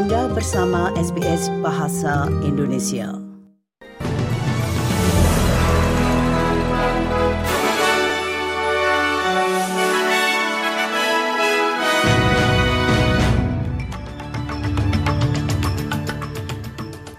Anda bersama SBS Bahasa Indonesia.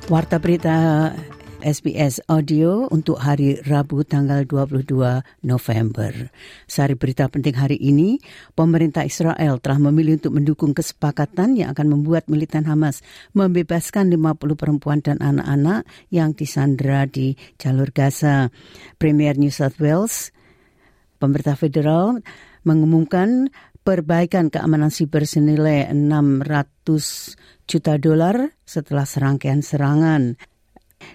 Warta berita SBS Audio untuk hari Rabu tanggal 22 November. Sari berita penting hari ini, pemerintah Israel telah memilih untuk mendukung kesepakatan yang akan membuat militan Hamas membebaskan 50 perempuan dan anak-anak yang disandera di jalur Gaza. Premier New South Wales, pemerintah federal mengumumkan perbaikan keamanan siber senilai 600 juta dolar setelah serangkaian serangan.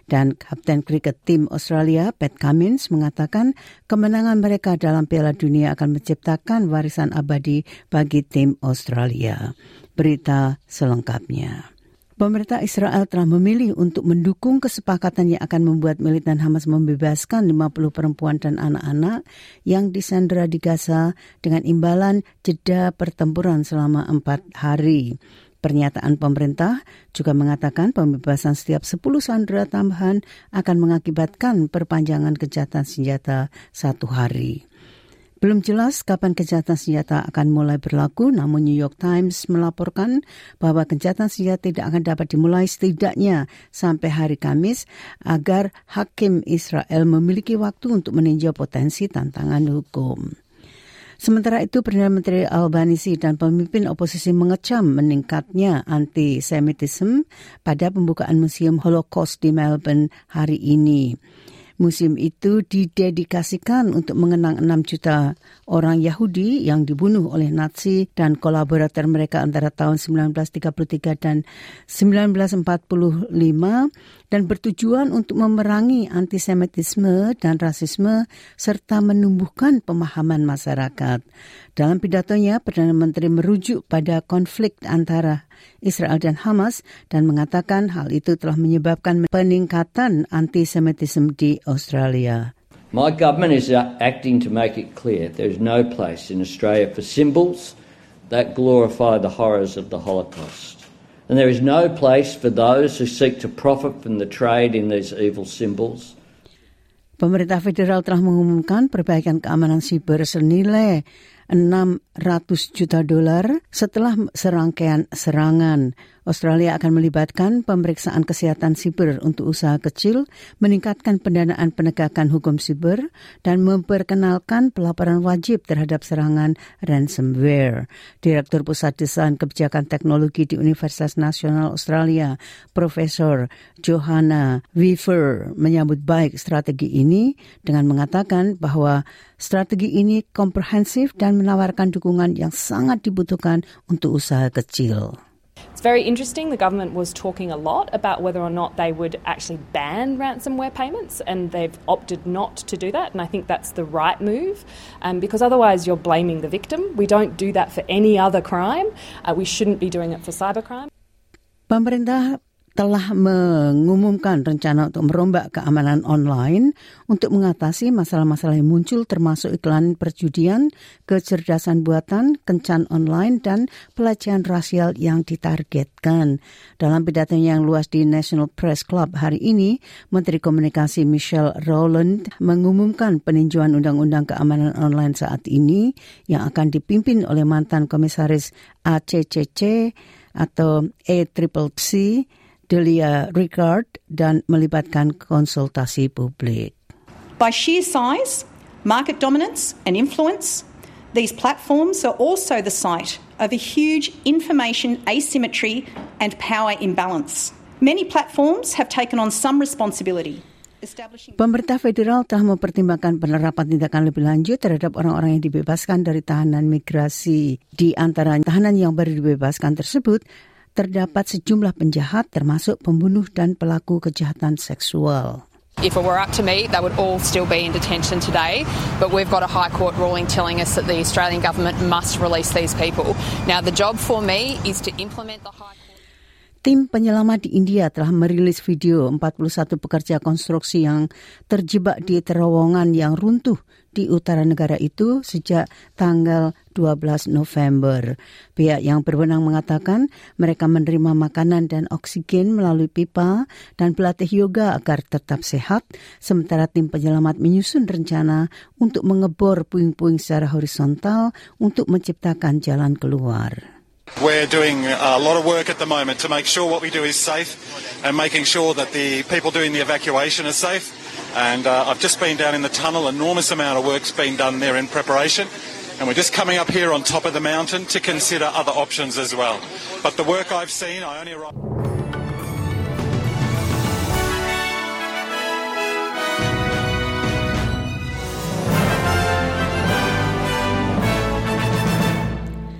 Dan Kapten Kriket Tim Australia Pat Cummins mengatakan kemenangan mereka dalam Piala Dunia akan menciptakan warisan abadi bagi tim Australia. Berita selengkapnya. Pemerintah Israel telah memilih untuk mendukung kesepakatan yang akan membuat militan Hamas membebaskan 50 perempuan dan anak-anak yang disandera di Gaza dengan imbalan jeda pertempuran selama empat hari. Pernyataan pemerintah juga mengatakan pembebasan setiap 10 sandera tambahan akan mengakibatkan perpanjangan kejahatan senjata satu hari. Belum jelas kapan kejahatan senjata akan mulai berlaku, namun New York Times melaporkan bahwa kejahatan senjata tidak akan dapat dimulai setidaknya sampai hari Kamis agar hakim Israel memiliki waktu untuk meninjau potensi tantangan hukum. Sementara itu, Perdana Menteri Albanisi dan pemimpin oposisi mengecam meningkatnya antisemitisme pada pembukaan Museum Holocaust di Melbourne hari ini. Museum itu didedikasikan untuk mengenang 6 juta orang Yahudi yang dibunuh oleh Nazi dan kolaborator mereka antara tahun 1933 dan 1945 dan bertujuan untuk memerangi antisemitisme dan rasisme serta menumbuhkan pemahaman masyarakat. Dalam pidatonya, Perdana Menteri merujuk pada konflik antara Israel dan Hamas dan mengatakan hal itu telah menyebabkan peningkatan antisemitisme di Australia. My government is acting to make it clear there is no place in Australia for symbols that glorify the horrors of the Holocaust. And there is no place for those who seek to profit from the trade in these evil symbols. Pemerintah federal telah mengumumkan perbaikan keamanan siber senilai 600 juta dolar setelah serangkaian serangan. Australia akan melibatkan pemeriksaan kesehatan siber untuk usaha kecil, meningkatkan pendanaan penegakan hukum siber, dan memperkenalkan pelaporan wajib terhadap serangan ransomware. Direktur Pusat Desain Kebijakan Teknologi di Universitas Nasional Australia, Profesor Johanna Weaver, menyambut baik strategi ini dengan mengatakan bahwa strategi ini komprehensif dan menawarkan dukungan yang sangat dibutuhkan untuk usaha kecil. It's very interesting. The government was talking a lot about whether or not they would actually ban ransomware payments, and they've opted not to do that. And I think that's the right move um, because otherwise you're blaming the victim. We don't do that for any other crime. Uh, we shouldn't be doing it for cybercrime. Telah mengumumkan rencana untuk merombak keamanan online untuk mengatasi masalah-masalah yang muncul termasuk iklan perjudian, kecerdasan buatan, kencan online, dan pelecehan rasial yang ditargetkan. Dalam pidatonya yang luas di National Press Club hari ini, Menteri Komunikasi Michelle Rowland mengumumkan peninjauan Undang-Undang Keamanan Online saat ini yang akan dipimpin oleh mantan komisaris ACCC atau ACCC Delia Ricard dan melibatkan konsultasi publik. By sheer size, market dominance and influence, these platforms are also the site of a huge information asymmetry and power imbalance. Many platforms have taken on some responsibility. Pemerintah federal telah mempertimbangkan penerapan tindakan lebih lanjut terhadap orang-orang yang dibebaskan dari tahanan migrasi. Di antara tahanan yang baru dibebaskan tersebut, terdapat sejumlah penjahat termasuk pembunuh dan pelaku kejahatan seksual. If it were up to me, they would all still be in detention today. But we've got a High Court ruling telling us that the Australian government must release these people. Now, the job for me is to implement the High Court. Tim penyelamat di India telah merilis video 41 pekerja konstruksi yang terjebak di terowongan yang runtuh di utara negara itu sejak tanggal 12 November. Pihak yang berwenang mengatakan mereka menerima makanan dan oksigen melalui pipa dan pelatih yoga agar tetap sehat, sementara tim penyelamat menyusun rencana untuk mengebor puing-puing secara horizontal untuk menciptakan jalan keluar. We're doing a lot of work at the moment to make sure what we do is safe and making sure that the people doing the evacuation are safe. And uh, I've just been down in the tunnel, enormous amount of work's been done there in preparation. And we're just coming up here on top of the mountain to consider other options as well. But the work I've seen, I only arrived.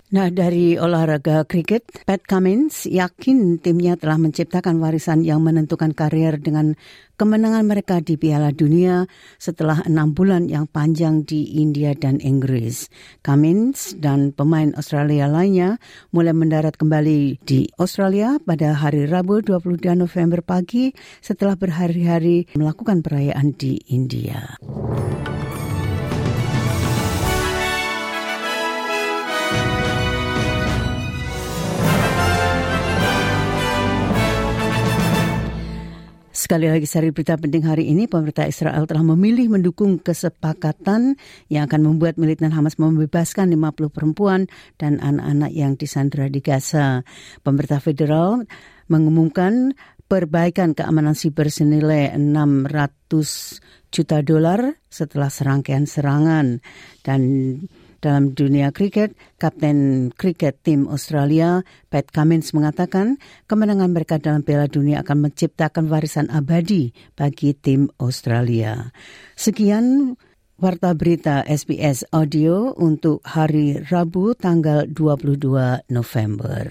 Nah, dari olahraga kriket, Pat Cummins yakin timnya telah menciptakan warisan yang menentukan karier dengan kemenangan mereka di Piala Dunia setelah enam bulan yang panjang di India dan Inggris. Cummins dan pemain Australia lainnya mulai mendarat kembali di Australia pada hari Rabu 22 November pagi setelah berhari-hari melakukan perayaan di India. Sekali lagi sari berita penting hari ini, pemerintah Israel telah memilih mendukung kesepakatan yang akan membuat militan Hamas membebaskan 50 perempuan dan anak-anak yang disandera di Gaza. Pemerintah federal mengumumkan perbaikan keamanan siber senilai 600 juta dolar setelah serangkaian serangan dan dalam dunia kriket, Kapten kriket tim Australia Pat Cummins mengatakan kemenangan mereka dalam Piala Dunia akan menciptakan warisan abadi bagi tim Australia. Sekian Warta Berita SBS Audio untuk hari Rabu tanggal 22 November.